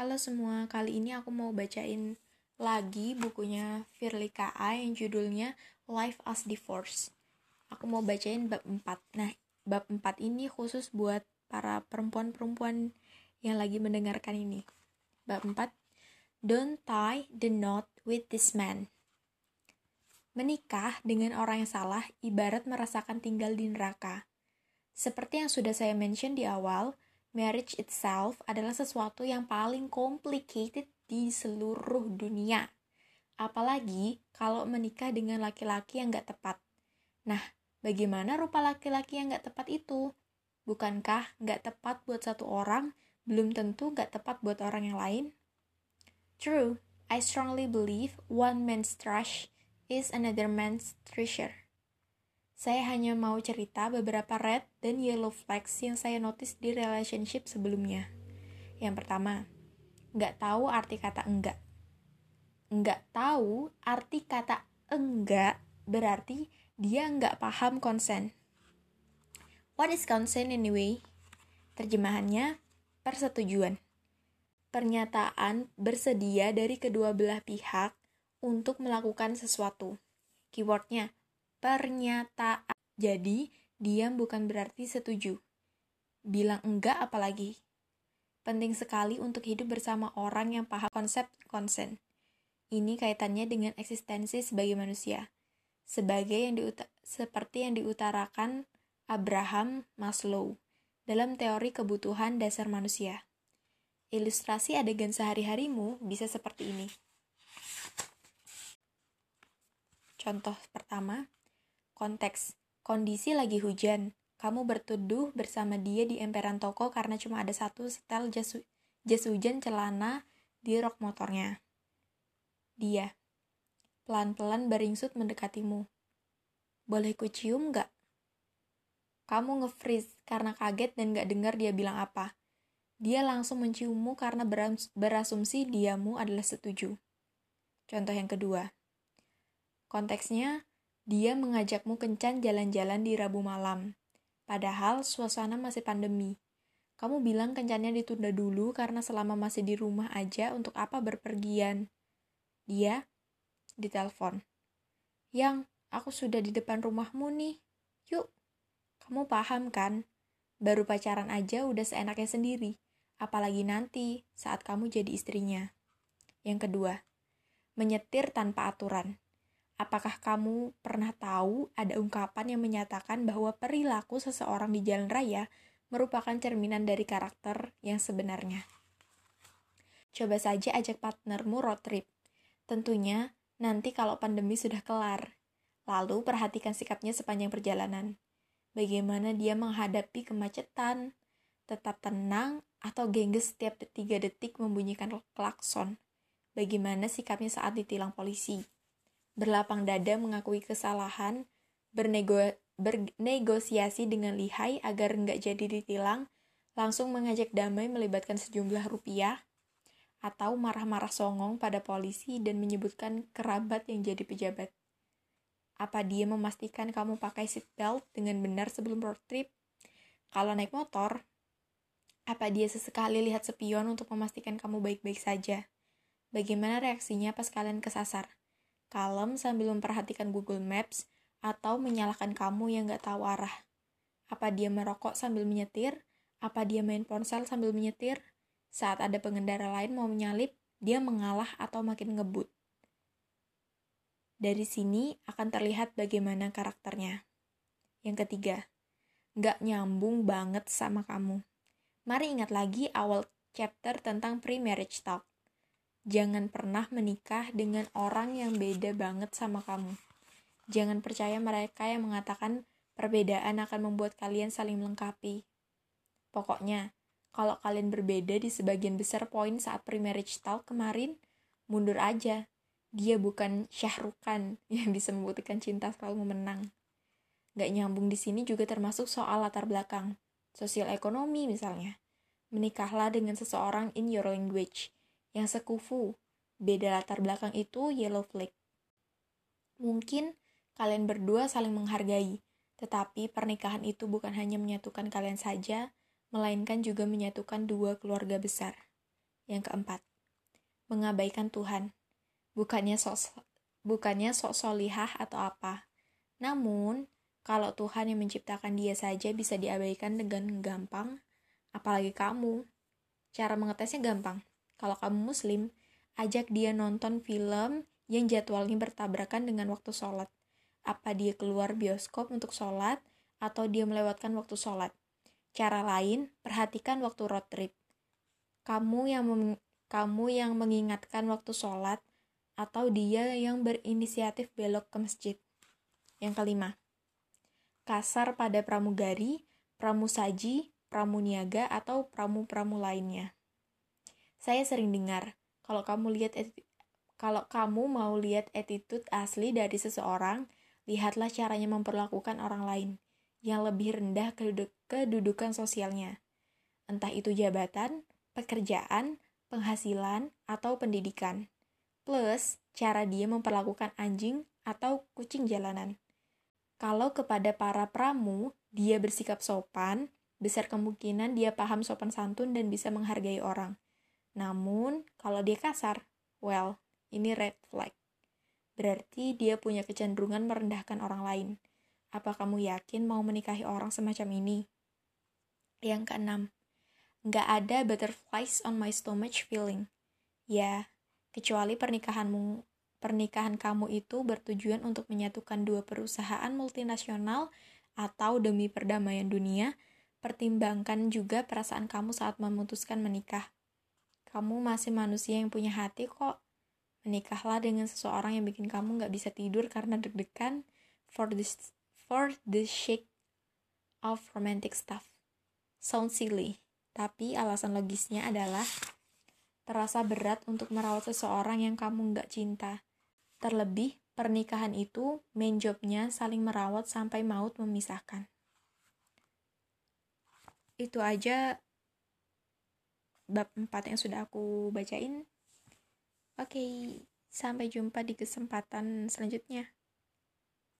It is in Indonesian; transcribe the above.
Halo semua, kali ini aku mau bacain lagi bukunya Firly K.A. yang judulnya Life as Divorce. Aku mau bacain bab 4. Nah, bab 4 ini khusus buat para perempuan-perempuan yang lagi mendengarkan ini. Bab 4. Don't tie the knot with this man. Menikah dengan orang yang salah ibarat merasakan tinggal di neraka. Seperti yang sudah saya mention di awal, marriage itself adalah sesuatu yang paling complicated di seluruh dunia. Apalagi kalau menikah dengan laki-laki yang gak tepat. Nah, bagaimana rupa laki-laki yang gak tepat itu? Bukankah gak tepat buat satu orang, belum tentu gak tepat buat orang yang lain? True, I strongly believe one man's trash is another man's treasure. Saya hanya mau cerita beberapa red dan yellow flags yang saya notice di relationship sebelumnya. Yang pertama, nggak tahu arti kata enggak. Nggak tahu arti kata enggak berarti dia nggak paham konsen. What is consent anyway? Terjemahannya, persetujuan. Pernyataan bersedia dari kedua belah pihak untuk melakukan sesuatu. Keywordnya, pernyataan. Jadi, diam bukan berarti setuju. Bilang enggak apalagi. Penting sekali untuk hidup bersama orang yang paham konsep konsen. Ini kaitannya dengan eksistensi sebagai manusia. Sebagai yang diuta seperti yang diutarakan Abraham Maslow dalam teori kebutuhan dasar manusia. Ilustrasi adegan sehari-harimu bisa seperti ini. Contoh pertama, Konteks, kondisi lagi hujan. Kamu bertuduh bersama dia di emperan toko karena cuma ada satu setel jas, jas hujan celana di rok motornya. Dia, pelan-pelan beringsut mendekatimu. Boleh ku cium gak? Kamu nge-freeze karena kaget dan gak dengar dia bilang apa. Dia langsung menciummu karena berasumsi diamu adalah setuju. Contoh yang kedua. Konteksnya, dia mengajakmu kencan jalan-jalan di Rabu malam. Padahal suasana masih pandemi. Kamu bilang kencannya ditunda dulu karena selama masih di rumah aja untuk apa berpergian. Dia ditelepon. Yang, aku sudah di depan rumahmu nih. Yuk, kamu paham kan? Baru pacaran aja udah seenaknya sendiri. Apalagi nanti saat kamu jadi istrinya. Yang kedua, menyetir tanpa aturan. Apakah kamu pernah tahu ada ungkapan yang menyatakan bahwa perilaku seseorang di jalan raya merupakan cerminan dari karakter yang sebenarnya? Coba saja ajak partnermu road trip. Tentunya nanti kalau pandemi sudah kelar. Lalu perhatikan sikapnya sepanjang perjalanan. Bagaimana dia menghadapi kemacetan, tetap tenang, atau gengges setiap tiga detik membunyikan klakson. Bagaimana sikapnya saat ditilang polisi berlapang dada mengakui kesalahan, bernego bernegosiasi dengan lihai agar nggak jadi ditilang, langsung mengajak damai melibatkan sejumlah rupiah, atau marah-marah songong pada polisi dan menyebutkan kerabat yang jadi pejabat. Apa dia memastikan kamu pakai seatbelt dengan benar sebelum road trip? Kalau naik motor, apa dia sesekali lihat spion untuk memastikan kamu baik-baik saja? Bagaimana reaksinya pas kalian kesasar? Kalem sambil memperhatikan Google Maps, atau menyalahkan kamu yang gak tahu arah. Apa dia merokok sambil menyetir? Apa dia main ponsel sambil menyetir? Saat ada pengendara lain mau menyalip, dia mengalah atau makin ngebut. Dari sini akan terlihat bagaimana karakternya. Yang ketiga, gak nyambung banget sama kamu. Mari ingat lagi awal chapter tentang pre-marriage talk. Jangan pernah menikah dengan orang yang beda banget sama kamu. Jangan percaya mereka yang mengatakan perbedaan akan membuat kalian saling melengkapi. Pokoknya, kalau kalian berbeda di sebagian besar poin saat pre-marriage talk kemarin, mundur aja. Dia bukan syahrukan yang bisa membuktikan cinta selalu memenang. Gak nyambung di sini juga termasuk soal latar belakang, sosial ekonomi misalnya. Menikahlah dengan seseorang in your language, yang sekufu. Beda latar belakang itu yellow flag. Mungkin kalian berdua saling menghargai, tetapi pernikahan itu bukan hanya menyatukan kalian saja, melainkan juga menyatukan dua keluarga besar. Yang keempat, mengabaikan Tuhan. Bukannya sok bukannya sok solihah atau apa. Namun, kalau Tuhan yang menciptakan dia saja bisa diabaikan dengan gampang, apalagi kamu. Cara mengetesnya gampang. Kalau kamu muslim, ajak dia nonton film yang jadwalnya bertabrakan dengan waktu sholat. Apa dia keluar bioskop untuk sholat, atau dia melewatkan waktu sholat. Cara lain, perhatikan waktu road trip. Kamu yang kamu yang mengingatkan waktu sholat atau dia yang berinisiatif belok ke masjid. Yang kelima, kasar pada pramugari, pramusaji, pramuniaga, atau pramu-pramu lainnya. Saya sering dengar, kalau kamu lihat kalau kamu mau lihat attitude asli dari seseorang, lihatlah caranya memperlakukan orang lain yang lebih rendah kedudukan sosialnya. Entah itu jabatan, pekerjaan, penghasilan, atau pendidikan. Plus, cara dia memperlakukan anjing atau kucing jalanan. Kalau kepada para pramu, dia bersikap sopan, besar kemungkinan dia paham sopan santun dan bisa menghargai orang. Namun, kalau dia kasar, well, ini red flag. Berarti dia punya kecenderungan merendahkan orang lain. Apa kamu yakin mau menikahi orang semacam ini? Yang keenam, nggak ada butterflies on my stomach feeling. Ya, kecuali pernikahanmu pernikahan kamu itu bertujuan untuk menyatukan dua perusahaan multinasional atau demi perdamaian dunia, pertimbangkan juga perasaan kamu saat memutuskan menikah. Kamu masih manusia yang punya hati kok. Menikahlah dengan seseorang yang bikin kamu nggak bisa tidur karena deg-degan for the, for the shake of romantic stuff. Sound silly, tapi alasan logisnya adalah terasa berat untuk merawat seseorang yang kamu nggak cinta. Terlebih, pernikahan itu main jobnya saling merawat sampai maut memisahkan. Itu aja bab 4 yang sudah aku bacain. Oke, sampai jumpa di kesempatan selanjutnya.